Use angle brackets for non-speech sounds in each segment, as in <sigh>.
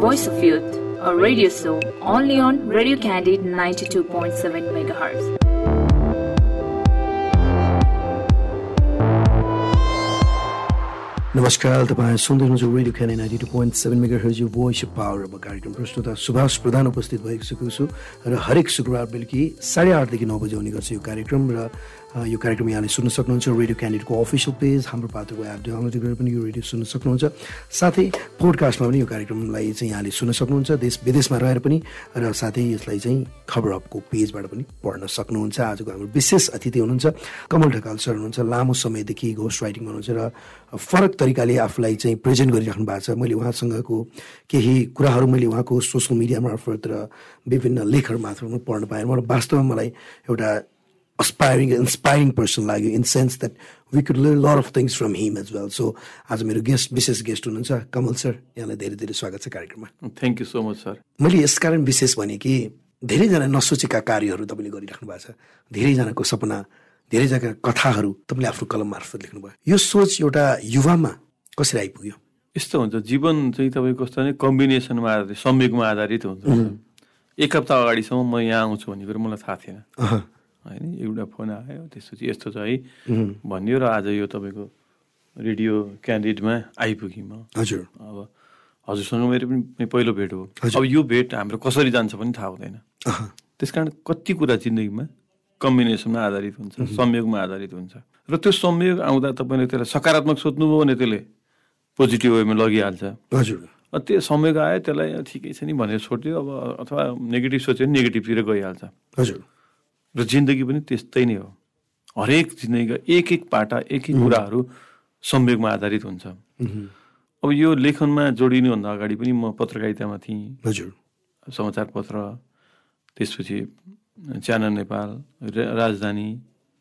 Voice of Youth, a radio show only on Radio Candid 92.7 MHz. नमस्कार तपाईँ सुन्दै हुनुहुन्छ radio Candid ninety two point seven mega hertz voice of power अब कार्यक्रम प्रस्तुता सुभाष प्रधान उपस्थित भइसकेको छु र हरेक शुक्रबार बेलुकी साढे आठदेखि नौ बजी आउने गर्छ यो कार्यक्रम र यो कार्यक्रम यहाँले सुन्न सक्नुहुन्छ रेडियो क्यान्डिडेटको अफिसियल पेज हाम्रो पात्रको एप डाउनलोड गरेर पनि यो रेडियो सुन्न सक्नुहुन्छ। साथै पोडकास्टमा पनि यो कार्यक्रमलाई चाहिँ यहाँले सुन्न सक्नुहुन्छ देश विदेशमा रहेर पनि र साथै यसलाई चाहिँ खबर अपको पेजबाट पनि पढ्न सक्नुहुन्छ। आजको हाम्रो विशेष अतिथि हुनुहुन्छ कमल ढकाल सर हुनुहुन्छ लामो समयदेखि घोस्ट राइटिङ गर्नुहुन्छ र फरक तरिकाले आफूलाई चाहिँ प्रेजेन्ट गरिराख्नु भएको छ। मैले उहाँसँगको केही कुराहरू मैले उहाँको सोसियल मिडिया मार्फत र विभिन्न लेखहरू मार्फतमा पढ्न पाएँ। मलाई वास्तवमा मलाई एउटा aspiring, inspiring person लाग्यो in sense that we could learn lot of things from him as well so आज मेरो गेस्ट विशेष गेस्ट हुनुहुन्छ कमल सर यहाँलाई धेरै धेरै स्वागत छ कार्यक्रममा। Thank you so much sir मैले यसकारण विशेष भने कि धेरैजना नसोचेका कार्यहरू तपाईँले गरिराख्नु भएको छ। धेरैजनाको सपना धेरैजना कथाहरू तपाईँले आफ्नो कलम मार्फत लेख्नुभयो यो सोच एउटा युवामा कसरी आइपुग्यो? यस्तो हुन्छ जीवन चाहिँ तपाईँको कस्तो भने कम्बिनेसनमा आधारित संयोगमा आधारित हुन्छ। एक हप्ता अगाडिसम्म म यहाँ आउँछु भन्ने कुरो मलाई थाहा थिएन। होइन एउटा फोन आयो त्यसपछि यस्तो छ है। भन्यो र आज यो तपाईँको रेडियो क्यान्डिडेटमा आइपुगेँ म। हजुर। अब हजुरसँग मेरो पनि पहिलो भेट हो। अब यो भेट हाम्रो कसरी जान्छ पनि थाहा हुँदैन। त्यस कारण कति कुरा जिन्दगीमा कम्बिनेसनमा आधारित हुन्छ संयोगमा आधारित हुन्छ। र त्यो संयोग आउँदा तपाईँले त्यसलाई सकारात्मक सोध्नुभयो भने त्यसले पोजिटिभ वेमा लगिहाल्छ। हजुर। त्यो संयोग आयो त्यसलाई ठिकै छ नि भनेर छोडिदियो अब अथवा नेगेटिभ सोच्यो भने नेगेटिभतिर गइहाल्छ। हजुर। र जिन्दगी पनि त्यस्तै नै हो। हरेक जिन्दगीका एक एक पाटा एक एक कुराहरू संवेगमा आधारित हुन्छ। अब यो लेखनमा जोडिनुभन्दा अगाडि पनि म पत्रकारितामा थिएँ। हजुर। समाचार पत्र त्यसपछि च्यानल नेपाल राजधानी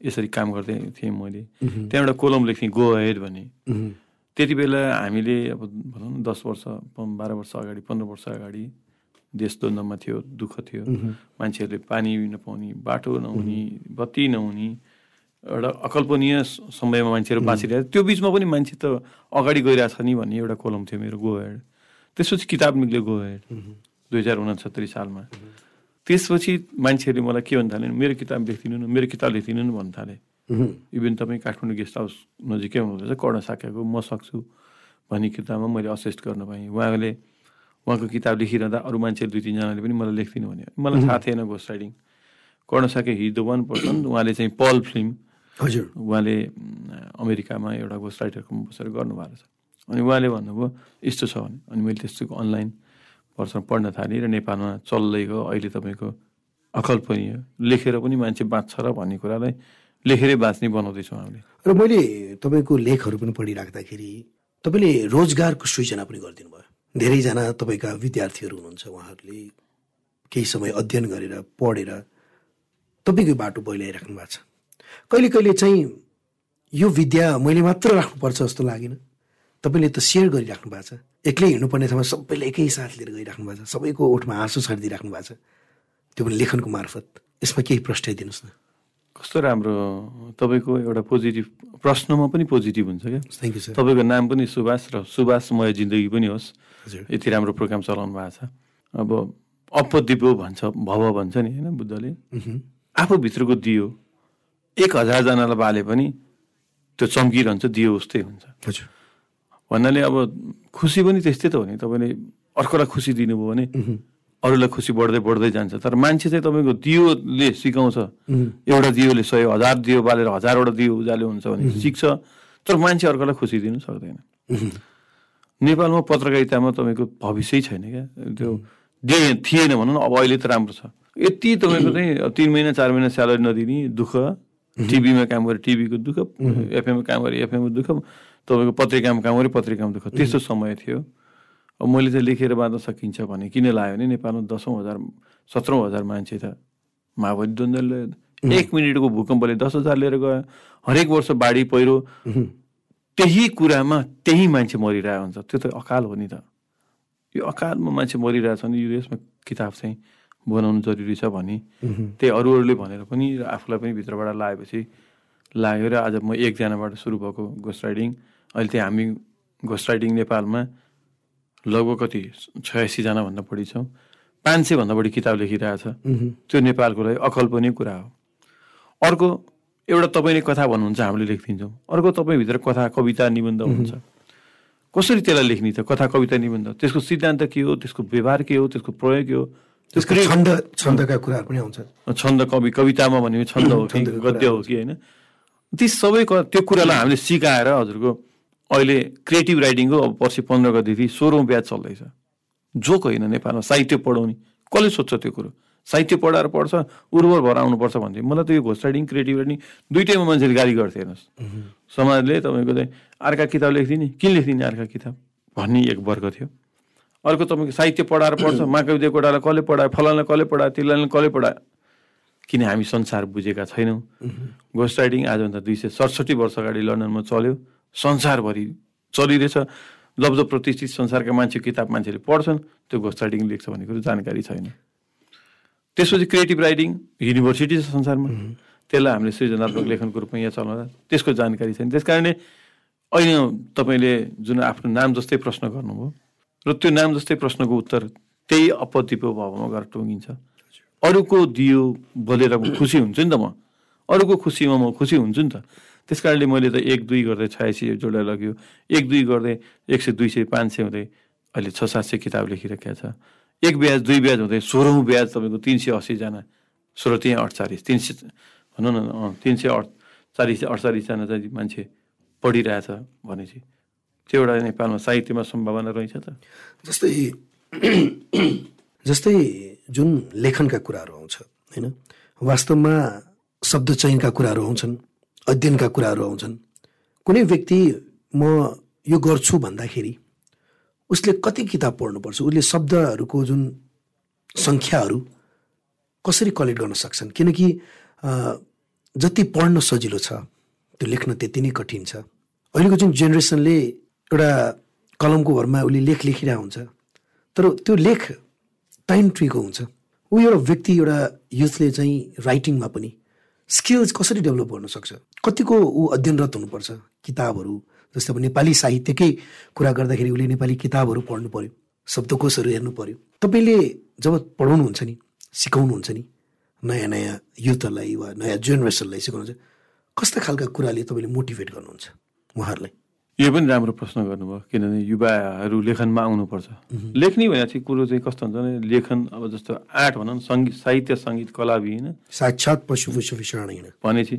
यसरी काम गर्दै थिएँ मैले। त्यहाँ एउटा कोलम लेख्थेँ गो हेड भने। त्यति बेला हामीले अब भनौँ न दस वर्ष बाह्र वर्ष अगाडि पन्ध्र वर्ष अगाडि देश द्वन्द्वमा थियो दुःख थियो। मान्छेहरूले पानी नपाउने बाटो नहुने बत्ती नहुने एउटा अकल्पनीय समयमा मान्छेहरू बाँचिरहेको त्यो बिचमा पनि मान्छे त अगाडि गइरहेछ नि भन्ने एउटा कोलम थियो मेरो गोहेड त्यसपछि किताब निक्ल्यो गोहेड दुई हजार उनसत्तरी सालमा। त्यसपछि मान्छेहरूले मलाई के भन्न थाले मेरो किताब लेखिदिनु न मेरो किताब लेखिदिनु न भन्न थाले। इभन तपाईँ काठमाडौँ गेस्ट हाउस नजिकै हुनुहुँदैछ कर्ण साक्याको म सक्छु भन्ने किताबमा मैले असिस्ट गर्न पाएँ। उहाँले उहाँको किताब लेखिरहँदा अरू मान्छे दुई तिनजनाले पनि मलाई लेखिदिनु भने मलाई थाहा थिएन घोस्ट राइडिङ कर्णसाके हि द वान पर्सन उहाँले चाहिँ पल फिल्म हजुर। उहाँले अमेरिकामा एउटा घोस्ट राइटरको बसेर गर्नुभएको छ। अनि उहाँले भन्नुभयो यस्तो छ भने। अनि मैले त्यस्तो अनलाइन पर्सन पढ्न थालेँ र नेपालमा चल्दै गयो अहिले तपाईँको अकल्पनीय लेखेर पनि मान्छे बाँच्छ र भन्ने कुरालाई लेखेरै बाँच्ने बनाउँदैछौँ हामीले। र मैले तपाईँको लेखहरू पनि पढिराख्दाखेरि तपाईँले रोजगारको सृजना पनि गरिदिनु भयो धेरैजना तपाईँका विद्यार्थीहरू हुनुहुन्छ उहाँहरूले केही समय अध्ययन गरेर पढेर तपाईँको बाटो पहिलाइराख्नु भएको छ। कहिले कहिले चाहिँ यो विद्या मैले मात्र राख्नुपर्छ जस्तो लागेन। तपाईँले त सेयर गरिराख्नु भएको छ। एक्लै हिँड्नुपर्ने ठाउँमा सबैले एकै साथ लिएर गइराख्नु भएको छ। सबैको ओठमा आँसु छरिदिइराख्नु भएको छ। त्यो पनि लेखनको मार्फत। यसमा केही प्रश्नाइदिनुहोस् न। कस्तो राम्रो तपाईँको एउटा पोजिटिभ प्रश्नमा पनि पोजिटिभ हुन्छ क्या। थ्याङ्क यू सर तपाईँको नाम पनि सुभाष र सुभाषमय जिन्दगी पनि होस्। यति राम्रो प्रोग्राम चलाउनु भएको छ। अब अपदिपो भन्छ भव भन्छ नि होइन बुद्धले? आफूभित्रको दियो। एक हजारजनालाई बाले पनि त्यो चम्किरहन्छ दियो उस्तै हुन्छ। हजुर। भन्नाले अब खुसी पनि त्यस्तै त हो नि। तपाईँले अर्कोलाई खुसी दिनुभयो भने अरूलाई खुसी बढ्दै बढ्दै जान्छ। तर मान्छे चाहिँ तपाईँको दियोले सिकाउँछ। एउटा दियोले सय हजार दियो बालेर हजारवटा दियो उज्यालो हुन्छ भने सिक्छ। तर मान्छे अर्कोलाई खुसी दिनु सक्दैन। नेपालमा पत्रकारितामा तपाईँको भविष्यै छैन क्या। त्यो दे थिएन भनौँ न अब अहिले त राम्रो छ। यति तपाईँको चाहिँ तिन महिना चार महिना स्यालेरी नदिने दुःख टिभीमा काम गरे टिभीको दुःख एफएममा काम गरे एफएमको दुःख तपाईँको पत्रिकामा काम गरे पत्रिकामा दुःख। त्यस्तो समय थियो। अब मैले चाहिँ लेखेर बाँध्न सकिन्छ भने किन लाग्यो भने नेपालमा दसौँ हजार सत्रौँ हजार मान्छे त माओवादी द्वन्द्वले एक मिनटको भूकम्पले दस हजार लिएर गयो। हरेक वर्ष बाढी पहिरो। त्यही कुरामा त्यही मान्छे मरिरहेको हुन्छ। त्यो त अकाल हो नि त। यो अकालमा मान्छे मरिरहेछ भने यो यसमा किताब चाहिँ बनाउनु जरुरी छ भने त्यही अरू अरूले भनेर पनि र आफूलाई पनि भित्रबाट लागेपछि लाग्यो र आज म एकजनाबाट सुरु भएको घोस्ट राइडिङ अहिले त्यहाँ हामी घोस्ट राइडिङ नेपालमा लगभग कति छयासीजनाभन्दा बढी छौँ। पाँच सयभन्दा बढी किताब लेखिरहेछ। त्यो नेपालको लागि अकल्पनीय कुरा हो। अर्को एउटा तपाईँले कथा भन्नुहुन्छ हामीले लेखिदिन्छौँ। अर्को तपाईँभित्र कथा कविता निबन्ध हुन्छ। कसरी त्यसलाई लेख्ने त? कथा कविता निबन्ध। त्यसको सिद्धान्त के हो? त्यसको व्यवहार के हो? त्यसको प्रयोग के हो? त्यसको छन्द छन्दका कुराहरू पनि आउँछ। छन्द कवि कवितामा भन्यो छन्द हो कि गद्य हो कि होइन? ती सबै क- त्यो कुरालाई हामीले सिकाएर हजुरको अहिले क्रिएटिभ राइटिङको अब पर्सि पन्ध्र गतिदेखि सोह्रौँ ब्याच चल्दैछ। जोक होइन नेपालमा साहित्य पढाउने कसले सोध्छ त्यो कुरो? साहित्य पढाएर पढ्छ उर्वर भएर आउनुपर्छ भन्थे। मलाई त यो घोस्ट राइटिङ क्रिएटिभ राइटिङ दुइटैमा मान्छेले गाली गर्थे हेर्नुहोस्। समाजले तपाईँको चाहिँ अर्का किताब लेखिदिने किन लेखिदिने अर्का किताब? भन्ने एक वर्ग थियो। अर्को तपाईँको साहित्य पढाएर पढ्छ <coughs> महाकवि कोटालाई कसले पढायो फलानलाई कसले पढायो तिनलाई कसले पढायो? किन हामी संसार बुझेका छैनौँ? घोस्ट राइटिङ आजभन्दा दुई सय सडसठी वर्ष अगाडि लन्डनमा चल्यो। संसारभरि चलिरहेछ। लब्ज प्रतिष्ठित संसारका मान्छे किताब मान्छेले पढ्छन् त्यो घोस्ट राइटिङ लेख्छ भन्ने कुरो जानकारी छैन। त्यसपछि क्रिएटिभ राइटिङ युनिभर्सिटी छ संसारमा। त्यसलाई हामीले सृजनात्मक लेखनको रूपमा यहाँ चलाउँदा त्यसको जानकारी छैन। त्यस कारणले अहिले तपाईँले जुन आफ्नो नाम जस्तै प्रश्न गर्नुभयो र त्यो नाम जस्तै प्रश्नको उत्तर त्यही अपतिपो भावमा गएर टुङ्गिन्छ। अरूको दियो बोलेर म खुसी हुन्छु नि त म। अरूको खुसीमा म खुसी हुन्छु नि त। त्यस कारणले मैले त एक दुई गर्दै छयासी जोडेर लग्यो। एक दुई गर्दै एक सय दुई सय पाँच सय हुँदै अहिले छ सात सय किताब लेखिरहेको छ। एक ब्याज दुई ब्याज हुँदै सोह्रौँ ब्याज तपाईँको तिन सय असीजना सोह्र तिन अडचालिस तिन सय भनौँ न तिन सय अडचालिस अडचालिसजना चाहिँ मान्छे पढिरहेछ भनेपछि। त्यो एउटा नेपालमा साहित्यमा सम्भावना रहेछ त? जस्तै <clears throat> जस्तै जुन लेखनका कुराहरू आउँछ होइन? वास्तवमा शब्द चयनका कुराहरू आउँछन्। अध्ययनका कुराहरू आउँछन्। कुनै व्यक्ति म यो गर्छु भन्दाखेरि उसले कति किताब पढ्नुपर्छ? उसले शब्दहरूको जुन सङ्ख्याहरू कसरी कलेक्ट गर्न सक्छन्? किनकि जति पढ्न सजिलो छ त्यो लेख्न त्यति नै कठिन छ। अहिलेको जुन जेनेरेसनले एउटा कलमको भरमा उसले लेख लेखिरहेको हुन्छ तर त्यो लेख टाइम ट्रीको हुन्छ। ऊ एउटा व्यक्ति एउटा युथले चाहिँ राइटिङमा पनि स्किल्स कसरी डेभलप गर्न सक्छ? कतिको ऊ अध्ययनरत हुनुपर्छ? किताबहरू जस्तै अब नेपाली साहित्यकै कुरा गर्दाखेरि उसले नेपाली किताबहरू पढ्नु पर्यो शब्दकोशहरू हेर्नु पर्यो। तपाईँले जब पढाउनुहुन्छ नि सिकाउनुहुन्छ नि नयाँ नयाँ युथहरूलाई वा नयाँ जेनेरेसनलाई सिकाउनुहुन्छ कस्ता खालका कुराले तपाईँले मोटिभेट गर्नुहुन्छ उहाँहरूलाई? यो पनि राम्रो प्रश्न गर्नुभयो किनभने युवाहरू लेखनमा आउनुपर्छ। लेख्ने भने चाहिँ कुरो चाहिँ कस्तो हुन्छ भने लेखन अब जस्तो आर्ट भनौँ न सङ्गीत साहित्य सङ्गीत कला विहीन। साक्षात् पशु पशु विषाणीन भनेपछि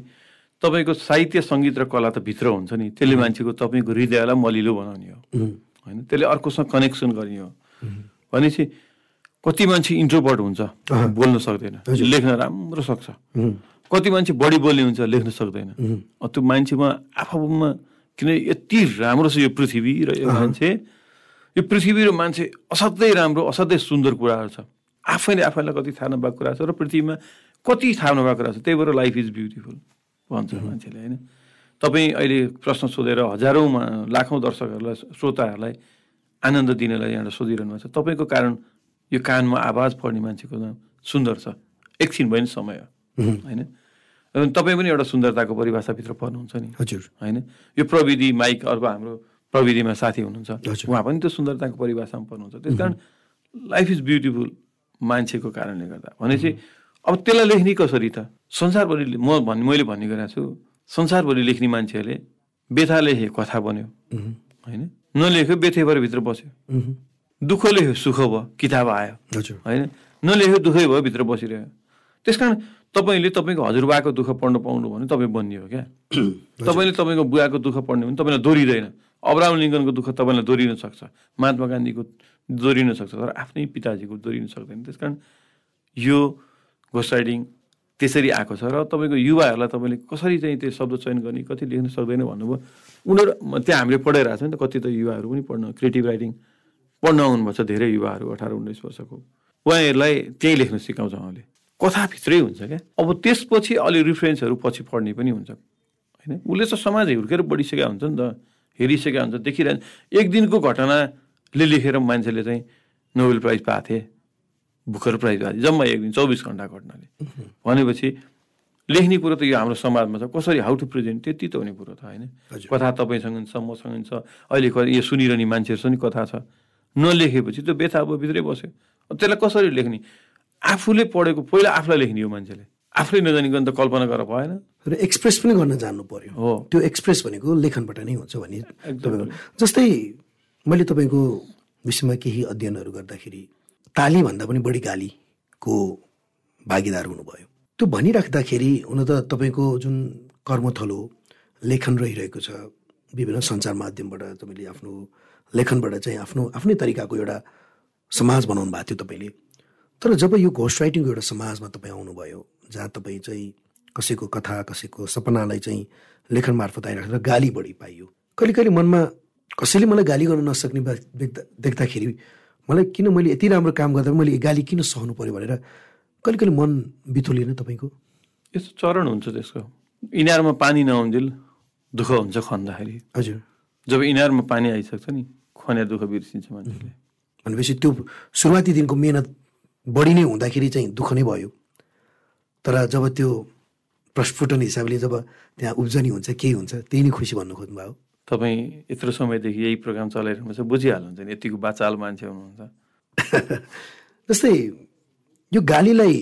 तपाईँको साहित्य सङ्गीत र कला त भित्र हुन्छ नि। त्यसले मान्छेको तपाईँको हृदयलाई मलिलो बनाउने हो। होइन? त्यसले अर्कोसँग कनेक्सन गर्ने हो। भनेपछि कति मान्छे इन्ट्रोभर्ट हुन्छ बोल्न सक्दैन। लेख्न राम्रो सक्छ। कति मान्छे बढी बोल्ने हुन्छ लेख्न सक्दैन। त्यो मान्छेमा आफूमा किन यति राम्रो छ यो पृथ्वी र यो मान्छे? यो पृथ्वी र मान्छे असाध्यै राम्रो असाध्यै सुन्दर कुराहरू छ। आफैले आफैलाई कति थाहा नभएको कुरा छ र पृथ्वीमा कति थाहा नभएको कुरा छ त्यही भएर लाइफ इज ब्युटिफुल भन्छ मान्छेले होइन? तपाईँ अहिले प्रश्न सोधेर हजारौँ लाखौँ दर्शकहरूलाई श्रोताहरूलाई आनन्द दिनलाई यहाँबाट सोधिरहनु भएको छ। तपाईँको कारण यो कानमा आवाज पढ्ने मान्छेको सुन्दर छ। एकछिन भयो नि समय होइन? तपाईँ पनि एउटा सुन्दरताको परिभाषाभित्र पर्नुहुन्छ नि। हजुर। होइन? यो प्रविधि माइक अर्को हाम्रो प्रविधिमा साथी हुनुहुन्छ। उहाँ पनि त्यो सुन्दरताको परिभाषामा पर्नुहुन्छ। त्यस कारण लाइफ इज ब्युटिफुल मान्छेको कारणले गर्दा। भनेपछि अब त्यसलाई लेख्ने कसरी त? संसारभरि म भन् मैले भन्ने गरेको छु संसारभरि लेख्ने मान्छेहरूले व्यथा लेखे कथा बन्यो। होइन? नलेख्यो व्यथै भएर भित्र बस्यो। दुःख लेख्यो सुख भयो किताब आयो। होइन? नलेख्यो दुःखै भयो भित्र बसिरह्यो। त्यस कारण तपाईँले तपाईँको हजुरबाको दुःख पढ्न पाउनु भने तपाईँ बन्ने हो क्या। <clears throat> तपाईँले तपाईँको बुवाको दुःख पढ्ने भने तपाईँलाई दोहोरिँदैन। अब्राहम लिङ्कनको दुःख तपाईँलाई दोहोरिन सक्छ। महात्मा गान्धीको दोहोरिन सक्छ तर आफ्नै पिताजीको दोहोरिन सक्दैन। त्यस कारण यो घोस्ट राइडिङ त्यसरी आएको छ र तपाईँको युवाहरूलाई तपाईँले कसरी चाहिँ त्यो शब्द चयन गर्ने कति लेख्न सक्दैन भन्नुभयो उनीहरू त्यहाँ हामीले पढाइरहेको छ नि त कति त युवाहरू पनि पढ्न क्रिएटिभ राइटिङ पढ्न आउनुभएको छ धेरै युवाहरू अठार उन्नाइस वर्षको। उहाँहरूलाई त्यहीँ लेख्न सिकाउँछ उहाँले। कथाभित्रै हुन्छ क्या? अब त्यसपछि अलि रिफरेन्सहरू पछि पढ्ने पनि हुन्छ। होइन? उसले त समाज हुर्केर बढिसकेका हुन्छ नि त हेरिसकेका हुन्छ देखिरहन्छ एक दिनको घटनाले लेखेर मान्छेले चाहिँ नोबेल प्राइज पाएको थिए भर्खर प्राइज पाएको थिए जम्मा एक दिन चौबिस घन्टा घटनाले। भनेपछि लेख्ने कुरो त यो हाम्रो समाजमा छ। कसरी हाउ टु प्रेजेन्ट त्यति त हुने कुरो त होइन। कथा तपाईँसँग छ मसँग छ। अहिले यो सुनिरहने मान्छेहरू छ नि कथा छ। नलेखेपछि त्यो व्यथा अब भित्रै बस्यो। त्यसलाई कसरी लेख्ने? आफूले पढेको पहिला आफूलाई लेख्ने हो मान्छेले। आफूले नजानिकन त कल्पना गरेर भएन। र एक्सप्रेस पनि गर्न जान्नु पर्यो। हो। त्यो एक्सप्रेस भनेको लेखनबाट नै हुन्छ भने तपाईँको। जस्तै मैले तपाईँको विषयमा केही अध्ययनहरू गर्दाखेरि ताली भन्दा पनि बढी गालीको भागीदार हुनुभयो। त्यो भनिराख्दाखेरि हुन त तपाईँको जुन कर्मथलो लेखन रहिरहेको छ विभिन्न सञ्चार माध्यमबाट तपाईँले आफ्नो लेखनबाट चाहिँ आफ्नो आफ्नै तरिकाको एउटा समाज बनाउनु भएको थियो तपाईँले। तर जब यो घोस्ट राइटिङको एउटा समाजमा तपाईँ आउनुभयो जहाँ तपाईँ चाहिँ कसैको कथा कसैको सपनालाई चाहिँ लेखन मार्फत आइराखेर गाली बढी पाइयो कहिले कहिले मनमा कसैले मलाई गाली गर्न नसक्ने बा- देख्दा देख्दाखेरि मलाई किन मैले यति राम्रो काम गर्दा मैले गाली किन सहनु पर्यो भनेर कहिले कहिले मन बिथोलिएन तपाईँको? यस्तो चरण हुन्छ त्यसको। इनारमा पानी नआउन्जेल दुःख हुन्छ खन्दाखेरि। हजुर। जब इनारमा पानी आइसक्छ नि खन्या दुःख बिर्सिन्छ मान्छेले। भनेपछि त्यो सुरुवाती दिनको मेहनत बढी नै हुँदाखेरि चाहिँ दुःख नै भयो। तर जब त्यो प्रस्फुटन हिसाबले जब त्यहाँ उब्जनी हुन्छ केही हुन्छ त्यही नै खुसी भन्नु खोज्नुभयो। तपाईँ यत्रो समयदेखि यही प्रोग्राम चलाइरहनु छ बुझिहाल्नुहुन्छ नि यतिको बाचाल मान्छे हुनुहुन्छ। <laughs> जस्तै यो गालीलाई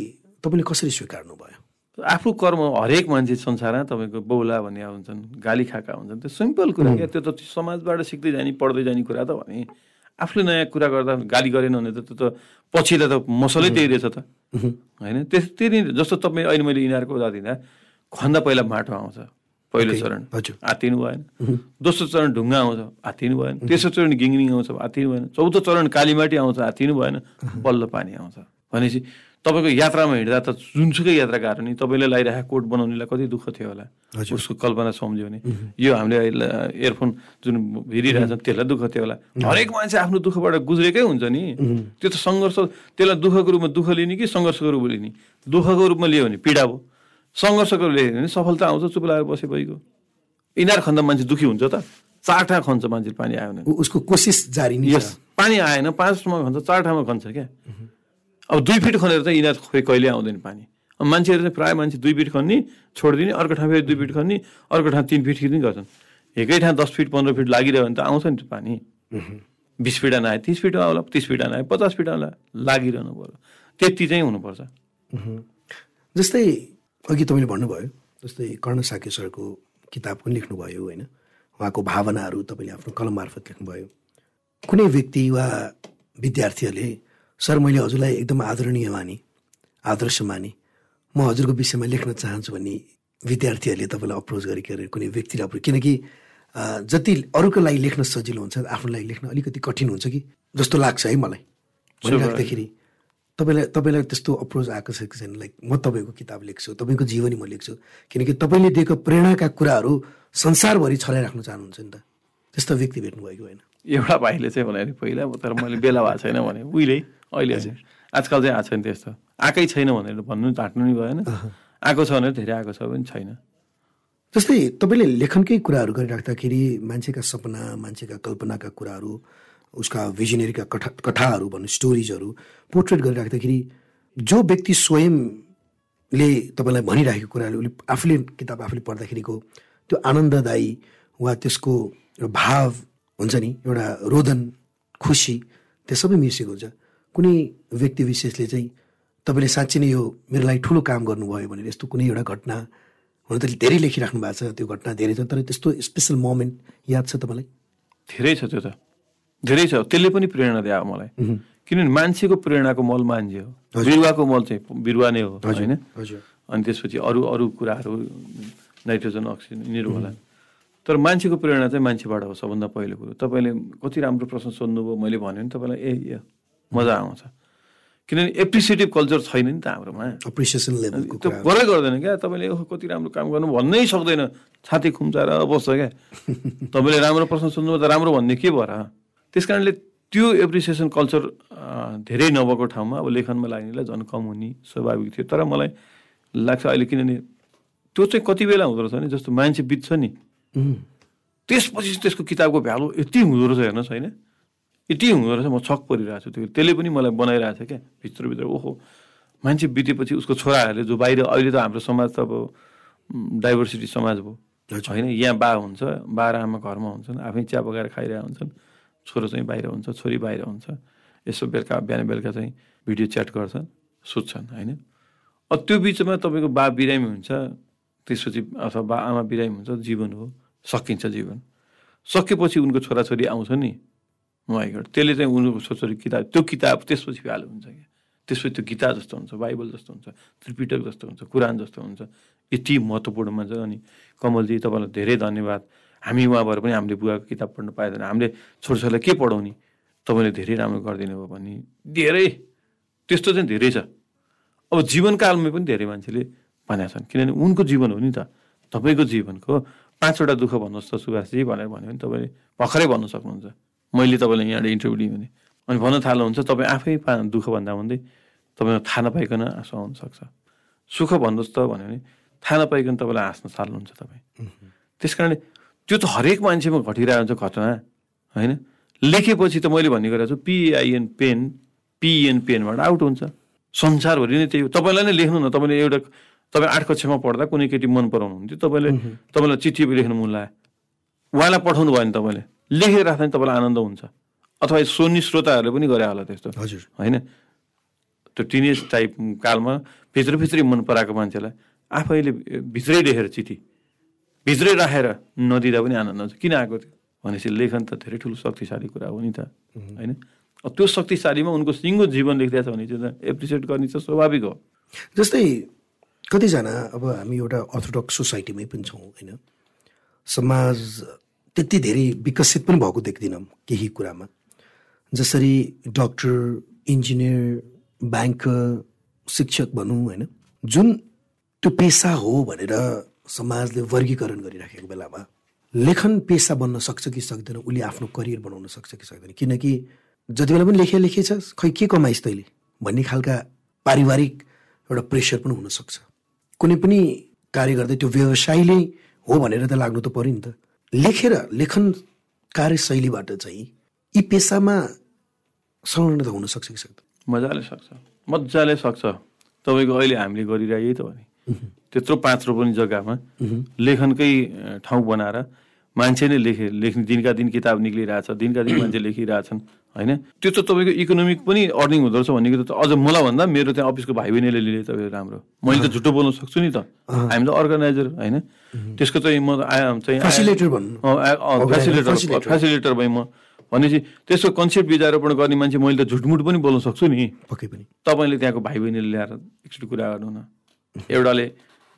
तपाईँले कसरी स्वीकार्नु भयो आफू कर्म हरेक मान्छे संसारमा तपाईँको बौला भन्ने हुन्छन् गाली खाएका हुन्छन् त्यो सिम्पल कुरा क्या त्यो त समाजबाट सिक्दै जाने पढ्दै जाने कुरा त भने आफूले नयाँ कुरा गर्दा गाली गरेन भने त त्यो त पछिल्लो त मसलै त्यही रहेछ त। होइन? त्यस त्यही नै जस्तो तपाईँ अहिले मैले यिनीहरूको उदाहरण दिँदा खन्दा पहिला माटो आउँछ पहिलो चरण। आत्तिनु भएन। दोस्रो चरण ढुङ्गा आउँछ आत्तिनु भएन। तेस्रो चरण गिङरिङ आउँछ आत्तिनु भएन। चौथो चरण कालीमाटी आउँछ आत्तिनु भएन। बल्ल पानी आउँछ। भनेपछि तपाईँको यात्रामा हिँड्दा त जुनसुकै यात्रा गएर नि तपाईँले लगाइरहेको कोट बनाउनेलाई कति दुःख थियो होला। उसको कल्पना सम्झ्यो भने यो हामीले इयरफोन जुन हेरिरहेछ त्यसलाई दुःख थियो होला। हरेक मान्छे आफ्नो दुःखबाट गुज्रेकै हुन्छ नि। त्यो त सङ्घर्ष त्यसलाई दुःखको रूपमा दुःख लिने कि सङ्घर्षको रूपमा लिने? दुःखको रूपमा लियो भने पीडा भयो सङ्घर्षको लियो भने सफलता आउँछ चुप लागेर बसे भइगयो। इनार खन्दा मान्छे दुःखी हुन्छ त। चार ठाउँ खन्छ मान्छे पानी आयो भने। उसको कोसिस जारी यस पानी आएन पाँच ठाउँमा खन्छ चार ठाउँमा खन्छ क्या। अब दुई फिट खनेर चाहिँ यिनीहरू खोइ कहिले आउँदैन पानी। अब मान्छेहरू चाहिँ प्रायः मान्छे दुई फिट खन्ने छोडिदिने अर्को ठाउँ फेरि दुई फिट खन्ने अर्को ठाउँ तिन फिट खिच्ने गर्छन्। एकै ठाउँ दस फिट पन्ध्र फिट लागिरह्यो भने त आउँछ नि त्यो पानी। बिस फिट नआए तिस फिट आउला तिस फिट नआए पचास फिट आउला लागिरहनु पर्यो। त्यति चाहिँ हुनुपर्छ। जस्तै अघि तपाईँले भन्नुभयो जस्तै कर्ण साके सरको किताब पनि लेख्नुभयो होइन? उहाँको भावनाहरू तपाईँले आफ्नो कलम मार्फत लेख्नुभयो। कुनै व्यक्ति वा विद्यार्थीहरूले सर मैले हजुरलाई एकदम आदरणीय माने आदर्श माने। म हजुरको विषयमा लेख्न चाहन्छु भन्ने विद्यार्थीहरूले तपाईँलाई अप्रोच गरेको कुनै व्यक्तिले अप्रोच किनकि जति अरूको लागि लेख्न सजिलो हुन्छ आफ्नो लागि लेख्न अलिकति कठिन हुन्छ कि? जस्तो लाग्छ है मलाई। भनिराख्दाखेरि तपाईँलाई तपाईँलाई त्यस्तो अप्रोच आएको छ कि छैन? लाइक म तपाईँको किताब लेख्छु तपाईँको जीवनी म लेख्छु। किनकि तपाईँले दिएको प्रेरणाका कुराहरू संसारभरि छराइराख्न चाहनुहुन्छ नि त। त्यस्तो व्यक्ति भेट्नुभयो कि होइन एउटा भाइले चाहिँ भने पहिला तर मैले बेला भएको छैन भने उहिले अहिले होइन। आजकल चाहिँ आएको छैन त्यस्तो। आएकै छैन भनेर भन्नु ढाँट्नु नि भएन। आएको छ भने धेरै आएको छ भने छैन। जस्तै तपाईँले लेखनकै कुराहरू गरिराख्दाखेरि मान्छेका सपना मान्छेका कल्पनाका कुराहरू उसका भिजनरीका कथा कथाहरू भन्नु स्टोरिजहरू पोर्ट्रेट गरिराख्दाखेरि जो व्यक्ति स्वयंले तपाईँलाई भनिराखेको कुराहरू उसले आफूले किताब आफूले पढ्दाखेरिको त्यो आनन्ददायी वा त्यसको भाव हुन्छ नि एउटा रोदन खुसी त्यो सबै मिसिएको हुन्छ। कुनै व्यक्ति विशेषले चाहिँ तपाईँले साँच्ची नै यो मेरो लागि ठुलो काम गर्नुभयो भनेर यस्तो कुनै एउटा घटना हुन त धेरै लेखिराख्नु भएको छ त्यो घटना धेरै छ तर त्यस्तो स्पेसल मोमेन्ट याद छ तपाईँलाई? धेरै छ त्यो त। धेरै छ। त्यसले पनि प्रेरणा दियो मलाई। किनभने मान्छेको प्रेरणाको मल मान्छे हो। बिरुवाको मल चाहिँ बिरुवा नै हो होइन? अनि त्यसपछि अरू अरू कुराहरू नाइट्रोजन अक्सिजन यिनीहरू होला तर मान्छेको प्रेरणा चाहिँ मान्छेबाट हो सबभन्दा पहिलो कुरो। तपाईँले कति राम्रो प्रश्न सोध्नुभयो मैले भन्यो भने तपाईँलाई ए ए मजा आउँछ। किनभने एप्रिसिएटिभ कल्चर छैन नि त हाम्रोमा। अप्रिसिएसन लेभलको त्यो गरै गर्दैन क्या। तपाईँले ओहो कति राम्रो काम गर्नु भन्नै सक्दैन। छाती खुम्चाएर बस्छ क्या। <laughs> तपाईँले राम्रो प्रश्न सोध्नु त राम्रो भन्ने के भयो र त्यस कारणले त्यो एप्रिसिएसन कल्चर धेरै नभएको ठाउँमा अब लेखनमा लाग्नेलाई झन् कम हुने स्वाभाविक थियो। तर मलाई लाग्छ अहिले किनभने त्यो चाहिँ कति बेला हुँदो रहेछ भने जस्तो मान्छे बित्छ नि। त्यसपछि त्यसको किताबको भ्यालु यति हुँदो रहेछ हेर्नुहोस् होइन। यति हुँदो रहेछ म छक परिरहेको छु त्यो। त्यसले पनि मलाई बनाइरहेको छ क्या भित्रभित्र। ओहो मान्छे बितेपछि उसको छोराहरूले जो बाहिर अहिले त हाम्रो समाज त अब डाइभर्सिटी समाज भयो। होइन यहाँ बा हुन्छ बा र आमा घरमा हुन्छन् आफै चिया पकाएर खाइरहेको हुन्छन् छोरो चाहिँ बाहिर हुन्छ छोरी बाहिर हुन्छ। यसो बेलुका बिहान बेलुका चाहिँ भिडियो च्याट गर्छन् सुत्छन् होइन। अब त्यो बिचमा तपाईँको बा बिरामी हुन्छ त्यसपछि अथवा बा आमा बिरामी हुन्छ जीवन हो सकिन्छ जीवन। सकेपछि उनको छोराछोरी आउँछ नि। माइगड त्यसले चाहिँ उनको छोराछोरी किताब त्यो किताब त्यसपछि हाल हुन्छ क्या। त्यसपछि त्यो गीता जस्तो हुन्छ बाइबल जस्तो हुन्छ त्रिपिटक जस्तो हुन्छ कुरान जस्तो हुन्छ। यति महत्त्वपूर्ण मान्छ अनि कमलजी तपाईँलाई धेरै धन्यवाद। हामी उहाँ भएर पनि हामीले बुवाको किताब पढ्नु पाएदैन हामीले छोराछोरीलाई के पढाउने? तपाईँले धेरै राम्रो गरिदिनु भयो भने धेरै। त्यस्तो चाहिँ धेरै छ। अब जीवनकालमै पनि धेरै मान्छेले भनेका छन्। किनभने उनको जीवन हो नि त। तपाईँको जीवनको पाँचवटा दुःख भन्नुहोस् त सुभाषजी भनेर भन्यो भने तपाईँले भर्खरै भन्नु सक्नुहुन्छ। मैले तपाईँलाई यहाँबाट इन्टरभ्यू दिएँ भने अनि भन्न थाल्नुहुन्छ तपाईँ आफै पा दुःख भन्दा भन्दै तपाईँलाई थाहा नपाइकन आँसु आउनु सक्छ। सुख भन्नुहोस् त भन्यो भने थाहा नपाइकन तपाईँलाई हाँस्न थाल्नुहुन्छ तपाईँ। त्यस कारणले त्यो त हरेक मान्छेमा घटिरहेको हुन्छ घटना होइन? लेखेपछि त मैले भन्ने गरेको छु पिआइएन पेन पिएन पेनबाट आउट हुन्छ। संसारभरि नै त्यही हो। तपाईँलाई नै लेख्नु न तपाईँले एउटा तपाईँ आठ कक्षामा पढ्दा कुनै केटी मन पराउनु हुन्थ्यो तपाईँले तपाईँलाई चिठी लेख्नु मन लाग्यो। उहाँलाई पठाउनु भयो भने तपाईँले। लेखेर राख्दा नि तपाईँलाई आनन्द हुन्छ। अथवा सोनी श्रोताहरूले पनि गरे होला त्यस्तो। हजुर। होइन? त्यो टिनेज टाइप कालमा भित्रभित्रै मन पराएको मान्छेलाई आफैले भित्रै लेखेर चिठी भित्रै राखेर नदिँदा पनि आनन्द हुन्छ। किन आएको थियो भनेपछि लेखन त धेरै ठुलो शक्तिशाली कुरा हो नि त। होइन? त्यो शक्तिशालीमा उनको सिङ्गो जीवन लेखिदिएको छ भने चाहिँ त एप्रिसिएट गर्ने चाहिँ स्वाभाविक हो। जस्तै कतिजना अब हामी एउटा अर्थोडक्स सोसाइटीमै पनि छौँ होइन? समाज त्यति धेरै विकसित पनि भएको देख्दैनौँ केही कुरामा। जसरी डक्टर इन्जिनियर ब्याङ्कर शिक्षक भनौँ होइन जुन त्यो पेसा हो भनेर समाजले वर्गीकरण गरिराखेको बेलामा लेखन पेसा बन्न सक्छ कि सक्दैन उसले आफ्नो करियर बनाउन सक्छ कि सक्दैन। किनकि जति बेला पनि लेखे लेखेछ खै के कमाइस् तैँले? भन्ने खालका पारिवारिक एउटा प्रेसर पनि हुनसक्छ कुनै पनि कार्य गर्दै त्यो व्यवसायले हो भनेर त लाग्नु त पऱ्यो नि त। लेखेर लेखन कार्यशैलीबाट चाहिँ यी पेसामा संलग्न त हुन सक्छ कि सक्दैन? मजाले सक्छ। मजाले सक्छ। तपाईँको अहिले हामीले गरिरहेको यही त हो नि। त्यत्रो पाँच रोपनी जग्गामा। लेखनकै ठाउँ बनाएर मान्छे नै लेखे लेख्ने दिनका दिन किताब निक्लिरहेछ दिनका दिन मान्छे लेखिरहेछन्। होइन? त्यो त तपाईँको इकोनोमिक पनि अर्निङ हुँदो रहेछ भन्ने कुरो त अझ मलाई भन्दा मेरो त्यहाँ अफिसको भाइ बहिनीले लिने तपाईँको राम्रो। मैले त झुटो बोल्न सक्छु नि त। हामी त अर्गनाइजर होइन? त्यसको चाहिँ म चाहिँ फेसिलेटर फेसिलेटर भएँ म। भनेपछि त्यसको कन्सेप्ट विचारोपण गर्ने मान्छे मैले त झुटमुट पनि बोल्न सक्छु नि। पक्कै पनि। तपाईँले त्यहाँको भाइ बहिनीले ल्याएर एकचोटि कुरा गर्नु न। एउटाले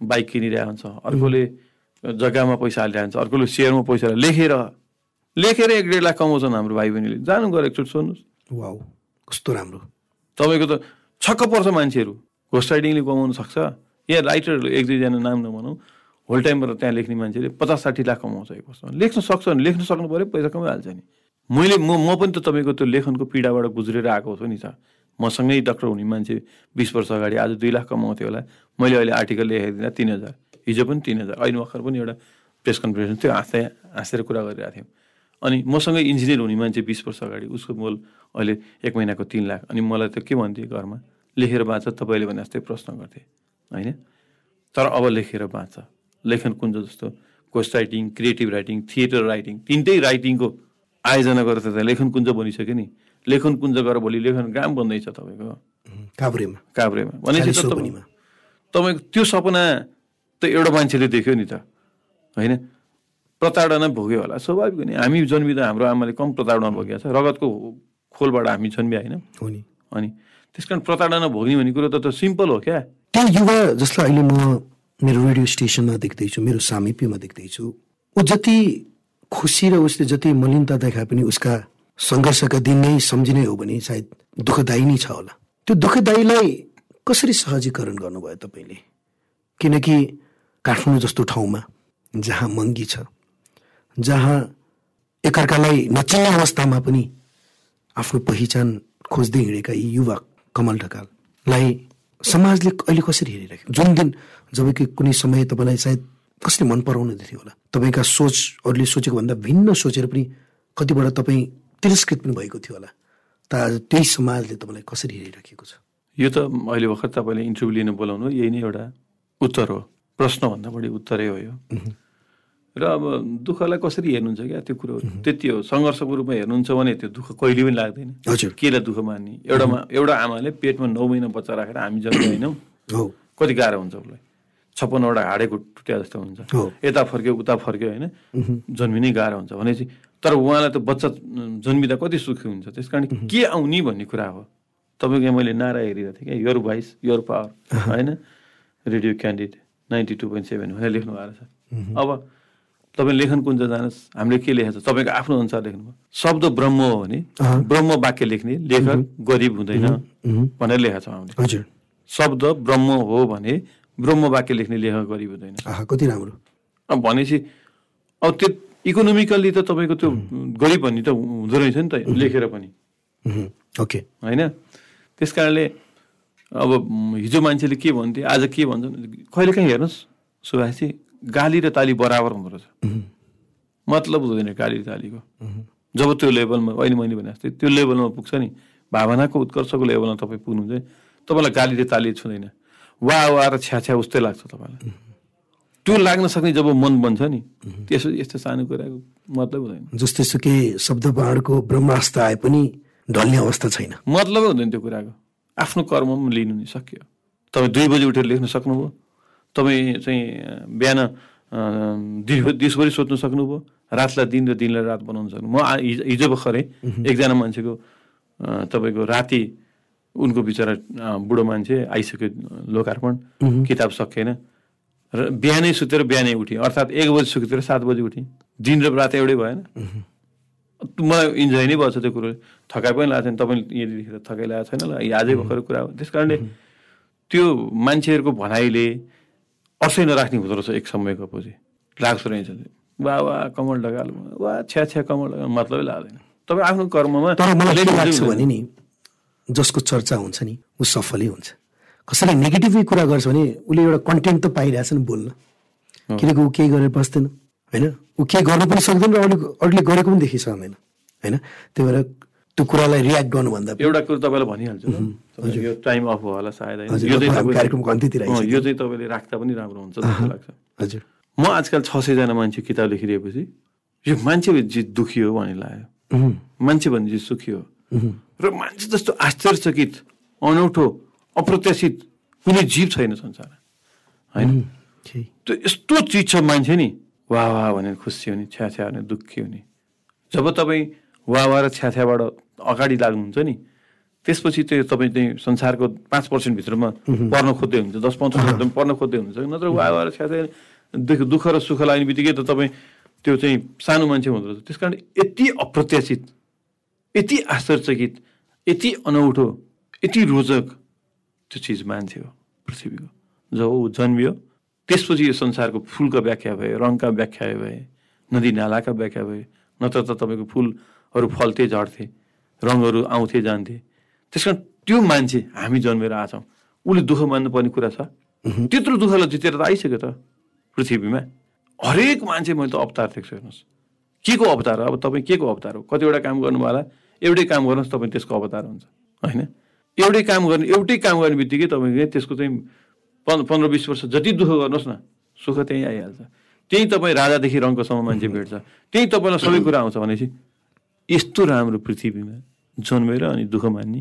बाइक किनिरहेको हुन्छ अर्कोले जग्गामा पैसा हालिरहेको हुन्छ अर्कोले सेयरमा पैसा लेखेर लेखेर एक डेढ लाख कमाउँछन् हाम्रो भाइ बहिनीले जानु गएर एकचोटि सोध्नुहोस्। वाउ कस्तो राम्रो। तपाईँको त छक्क पर्छ मान्छेहरू। घोस्ट राइटिङले कमाउन सक्छ। यहाँ राइटरहरू एक दुईजना नाम नभनौँ। होल टाइमबाट त्यहाँ लेख्ने मान्छेले पचास साठी लाख कमाउँछ एक वर्षमा। लेख्न सक्छ भने लेख्न सक्नु पऱ्यो पैसा कमाइहाल्छ नि। मैले म म पनि त तपाईँको त्यो लेखनको पीडाबाट गुज्रेर आएको छु नि त मसँगै डक्टर हुने मान्छे बिस वर्ष अगाडि आज दुई लाख कमाउँथ्यो होला। मैले अहिले आर्टिकल लेखाइदिँदा तिन हजार। हिजो पनि तिन हजार। अहिले भर्खर पनि एउटा प्रेस कन्फरेन्स थियो हाँस्दै हाँसेर कुरा गरिरहेको थियौँ। अनि मसँगै इन्जिनियर हुने मान्छे बिस वर्ष अगाडि उसको मोल अहिले एक महिनाको तिन लाख। अनि मलाई त के भन्थे घरमा? लेखेर बाँच तपाईँले भने जस्तै प्रश्न गर्थे। होइन? तर अब लेखेर बाँच। लेखन कुञ्ज जस्तो। Ghost writing creative writing theatre writing तिनटै राइटिङको आयोजना गरेर त लेखन कुञ्ज बनिसक्यो नि। लेखन कुञ्ज गरेर भोलि। लेखन ग्राम बन्दैछ तपाईँको। काभ्रेमा। काभ्रेमा। भनेपछि तपाईँको त्यो सपना त एउटा मान्छेले देख्यो नि त। होइन? प्रताडना भोग्यो होला। स्वाभाविक नि। हामी जन्मिँदा हाम्रो आमाले कम प्रताडना भोगेको छ। रगतको खोलबाट हामी जन्मिया होइन हो नि। अनि त्यस कारण प्रताडना भोग्ने भन्ने कुरो त त सिम्पल हो क्या। त्यो युवा जसलाई अहिले म मेरो रेडियो स्टेसनमा देख्दैछु मेरो सामिप्यमा देख्दैछु ऊ जति खुसी र उसले जति मलिनता देखाए पनि उसका सङ्घर्षका दिन नै सम्झिने हो भने सायद दुःखदायी नै छ होला। त्यो दुःखदायीलाई कसरी सहजीकरण गर्नुभयो तपाईँले? किनकि काठमाडौँ जस्तो ठाउँमा जहाँ महँगी छ जहाँ एकअर्कालाई नचिन्ने अवस्थामा पनि आफ्नो पहिचान खोज्दै हिँडेका यी युवा कमल ढकाललाई समाजले अहिले कसरी हेरिरहेको जुन दिन जब कि कुनै समय तपाईँलाई सायद कसले मन पराउनु थियो होला तपाईँका सोच अरूले सोचेको भन्दा भिन्न सोचेर पनि कतिबाट तपाईँ तिरस्कृत पनि भएको थियो होला। त आज त्यही समाजले तपाईँलाई कसरी हेरिराखेको छ? यो त अहिले भर्खर तपाईँले इन्टरभ्यू लिन बोलाउनु यही नै एउटा उत्तर हो। प्रश्नभन्दा बढी उत्तरै हो यो। र अब दुःखलाई कसरी हेर्नुहुन्छ क्या त्यो कुरो? त्यति हो सङ्घर्षको रूपमा हेर्नुहुन्छ भने त्यो दुःख कहिले पनि लाग्दैन। केलाई दुःख मान्ने? एउटा एउटा आमाले पेटमा नौ महिना बच्चा राखेर हामी जति होइनौँ कति गाह्रो हुन्छ उसलाई? छप्पन्नवटा हाडेको टुट्या जस्तो हुन्छ। यता फर्क्यो उता फर्क्यो होइन? जन्मिनै गाह्रो हुन्छ। भनेपछि तर उहाँलाई त बच्चा जन्मिँदा कति सुखी हुन्छ। त्यस कारण के आउने भन्ने कुरा हो? तपाईँको यहाँ मैले नारा हेरिरहेको थिएँ क्या योर भोइस योर पावर होइन? Radio candidate ninety two point seven भनेर लेख्नु भएको छ अब तपाईँ लेखन कुन चाहिँ जानुहोस्? हामीले के लेखेको छ? तपाईँको आफ्नो अनुसार लेख्नुभयो। शब्द ब्रह्म हो भने ब्रह्म वाक्य लेख्ने लेखक गरिब हुँदैन। भनेर लेखेको छौँ हामीले। हजुर। शब्द ब्रह्म हो भने ब्रह्म वाक्य लेख्ने लेखक गरिब हुँदैन। कति राम्रो। भनेपछि अब त्यो इकोनोमिकल्ली त तपाईँको त्यो गरिब भन्ने त हुँदो रहेछ नि त लेखेर पनि। ओके। होइन? त्यस कारणले अब हिजो मान्छेले के भन्थे आज के भन्छन्? कहिले काहीँ हेर्नुहोस् सुभाषजी गाली र ताली बराबर हुँदो रहेछ। मतलब हुँदैन गाली र तालीको। जब त्यो लेभलमा अहिले मैले भने जस्तै त्यो लेभलमा पुग्छ नि भावनाको उत्कर्षको लेभलमा तपाईँ पुग्नुहुन्छ तपाईँलाई गाली र ताली छुँदैन। वा वा र छ्या छ्या उस्तै लाग्छ तपाईँलाई। त्यो लाग्न सक्ने जब मन बन्छ नि त्यसो यस्तो सानो कुराको मतलब हुँदैन। जस्तै सुकै शब्द बाँडको ब्रह्मास्त्र आए पनि ढल्ने अवस्था छैन। मतलबै हुँदैन त्यो कुराको। आफ्नो कर्म पनि लिनु नि सक्यो। तपाईँ दुई बजी उठेर लेख्न सक्नुभयो। तपाईँ चाहिँ बिहान दिस- दिसभरि सोध्नु सक्नुभयो। रातलाई दिन र दिनलाई रात बनाउनु सक्नु म हिजो भर्खरै एकजना मान्छेको तपाईँको राति उनको बिचरा बुढो मान्छे आइसक्यो लोकार्पण। किताब सकिएन। र बिहानै सुतेर बिहानै उठेँ। अर्थात् एक बजी सुतेर सात बजी उठेँ। दिन र रात एउटै भएन। मलाई इन्जोय नै भएको छ त्यो कुरो। थकाइ पनि लागेको छैन तपाईँले यदि थकाइ लागेको छैन ल आजै भर्खर कुरा हो। त्यस कारणले त्यो मान्छेहरूको भनाइले असै नराख्ने हुँदो रहेछ एक समयको पछि। लाग्छ रहेछ वा वा कमल ढकाल वा छ्या छ्या कमल ढकाल मतलबै लाग्दैन। तपाईँ आफ्नो कर्ममा तर मलाई लाग्छ। भने नि जसको चर्चा हुन्छ नि ऊ सफलै हुन्छ। कसैले नेगेटिभै कुरा गर्छ भने उसले एउटा कन्टेन्ट त पाइरहेछ नि बोल्न। किनकि ऊ केही गरेर बस्दैन होइन? ऊ केही गर्न पनि सक्दैन र अरूले अरूले गरेको पनि देखिसक्दैन होइन? त्यही भएर त्यो कुरालाई रियाक्ट गर्नुभन्दा एउटा कुरो तपाईँलाई भनिहाल्छु यो टाइम अफ होला सायद। यो चाहिँ कार्यक्रमको अन्त्यतिर। यो चाहिँ तपाईँले राख्दा पनि राम्रो हुन्छ जस्तो लाग्छ। हजुर। म आजकल छ सयजना मान्छे किताब लेखिदिएपछि यो मान्छे जे दुखी हो भन्ने लाग्यो। मान्छे भने चाहिँ सुखी हो। र मान्छे जस्तो आश्चर्यचकित अनौठो अप्रत्याशित कुनै जीव छैन संसारमा। होइन। त्यो यस्तो चिज छ मान्छे नि वाह वाह भनेर खुसी हुने छ्या छ्या भने दुःखी हुने। जब तपाईँ वाह वाह र छ्या छ्याबाट अगाडि लाग्नुहुन्छ नि। त्यसपछि त्यो तपाईँ चाहिँ संसारको पाँच पर्सेन्टभित्रमा पर्न खोज्दै हुनुहुन्छ दस पन्ध्र पर्सेन्ट पर्न खोज्दै हुनुहुन्छ। नत्र वाह वाह र छ्या छ्या दुःख दुःख र सुख लाग्ने बित्तिकै त तपाईँ त्यो चाहिँ सानो मान्छे हुँदो रहेछ। त्यस कारण यति अप्रत्याशित यति आश्चर्यचकित यति अनौठो यति रोचक त्यो चिज मान्छे हो पृथ्वीको। जब ऊ जन्मियो त्यसपछि यो संसारको फुलको व्याख्या भए रङका व्याख्या भए नदी नालाका व्याख्या भए नत्र त तपाईँको फुलहरू फल्थे झर्थे। रङहरू आउँथे जान्थे। त्यस कारण त्यो मान्छे हामी जन्मेर आछौँ उसले दुःख मान्नुपर्ने कुरा छ? त्यत्रो दुःखलाई जितेर त आइसक्यो त पृथ्वीमा। हरेक मान्छे मैले त अवतार देख्छु हेर्नुहोस्। के को अवतार हो? अब तपाईँ के को अवतार हो? कतिवटा काम गर्नुभयो होला। एउटै काम गर्नुहोस् तपाईँ त्यसको अवतार हुन्छ। होइन? एउटै काम गर्ने एउटै काम गर्ने बित्तिकै तपाईँको त्यसको चाहिँ पन् पन्ध्र बिस वर्ष जति दुःख गर्नुहोस् न सुख त्यहीँ आइहाल्छ। त्यही तपाईँ राजादेखि रङ्कसम्म मान्छे भेट्छ। त्यही तपाईँलाई सबै कुरा आउँछ भनेपछि यस्तो राम्रो पृथ्वीमा जन्मेर अनि दुःख मान्ने।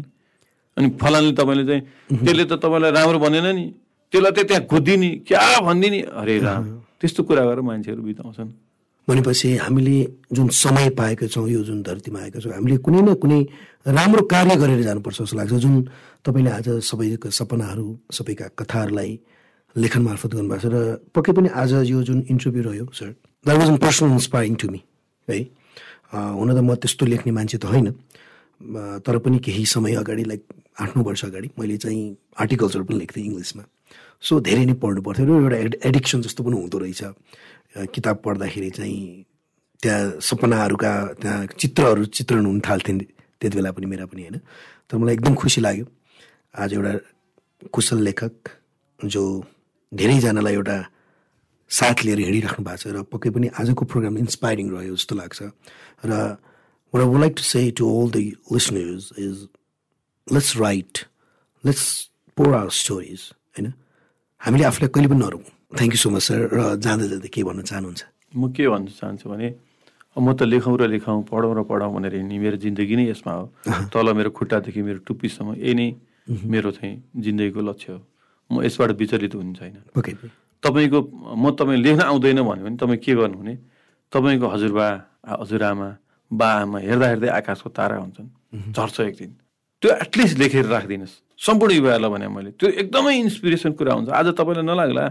अनि फलानले तपाईँले चाहिँ त्यसले त तपाईँलाई राम्रो भनेन नि। त्यसलाई त त्यहाँ खोजिदिने क्या भनिदिने। अरे राम त्यस्तो कुरा गरेर मान्छेहरू बिताउँछन्। भनेपछि हामीले जुन समय पाएका छौँ यो जुन धरतीमा आएका छौँ हामीले कुनै न कुनै राम्रो कार्य गरेर जानुपर्छ जस्तो लाग्छ। जुन तपाईँले आज सबैका सपनाहरू सबैका कथाहरूलाई लेखन मार्फत गर्नुभएको छ र पक्कै पनि आज यो जुन इन्टरभ्यू रह्यो sir that was personal inspiring to me है। हुन त म त्यस्तो लेख्ने मान्छे त होइन। तर पनि केही समय अगाडि लाइक आठ नौ वर्ष अगाडि मैले चाहिँ आर्टिकल्सहरू पनि लेख्थेँ इङ्ग्लिसमा। सो धेरै नै पढ्नु पर्थ्यो र एउटा एड एडिक्सन जस्तो पनि हुँदो रहेछ। किताब पढ्दाखेरि चाहिँ त्यहाँ सपनाहरूका त्यहाँ चित्रहरू चित्रण हुन थाल्थे त्यति बेला पनि मेरा पनि होइन? तर मलाई एकदम खुसी लाग्यो। आज एउटा कुशल लेखक जो धेरैजनालाई एउटा साथ लिएर हिँडिराख्नु भएको छ र पक्कै पनि आजको प्रोग्राम इन्सपायरिङ रह्यो जस्तो लाग्छ। र what I would like to say to all the listeners is let's write, let's pour our stories होइन? हामीले आफूलाई कहिले पनि नरौँ thank you so much sir र जाँदा जाँदै के भन्न चाहनुहुन्छ? म के भन्न चाहन्छु भने म त लेखौँ र लेखाउँ पढौँ र पढौँ भनेर हिँड्ने मेरो जिन्दगी नै यसमा हो। <laughs> तल मेरो खुट्टादेखि मेरो टुप्पीसम्म यही नै मेरो चाहिँ जिन्दगीको लक्ष्य हो। म यसबाट विचलित हुनु छैन। पनि तपाईँको म तपाईँ लेख्न आउँदैन भन्यो भने तपाईँ के गर्नुहुने? तपाईँको हजुरबा हजुरआमा बा आमा हेर्दा हेर्दै आकाशको तारा हुन्छन्। झर्छ एक दिन त्यो एटलिस्ट लेखेर राखिदिनुहोस्। सम्पूर्ण युवाहरूलाई भने मैले। त्यो एकदमै इन्सपिरेसन कुरा हुन्छ। आज तपाईँलाई नलाग्ला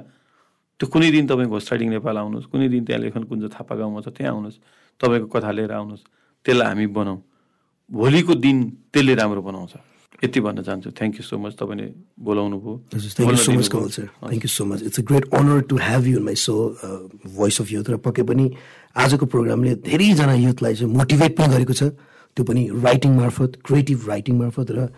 त्यो कुनै दिन तपाईँ घोस्ट राइडिङ नेपाल आउनुहोस्। कुनै दिन त्यहाँ लेखन कुञ्ज थापा गाउँमा छ त्यहाँ आउनुहोस्। तपाईँको कथा लिएर आउनुहोस्। त्यसलाई हामी बनाऊँ। भोलिको दिन त्यसले राम्रो बनाउँछ। यति भन्न चाहन्छु। थ्याङ्क यू सो मच तपाईँले बोलाउनु भयो। Thank you so much Kamal sir thank you so much it's a great honour to have you my so voice of youth र पक्कै पनि आजको प्रोग्रामले धेरैजना युथलाई चाहिँ मोटिभेट पनि गरेको छ। त्यो पनि राइटिङ मार्फत क्रिएटिभ राइटिङ मार्फत र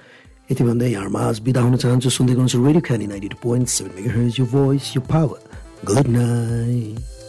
यति भन्दै आज बिदा हुन चाहन्छु। सुन्दै गर्नुहोस् radio Candid ninety two point seven mega यो भोइस यो पावर गुड नाइट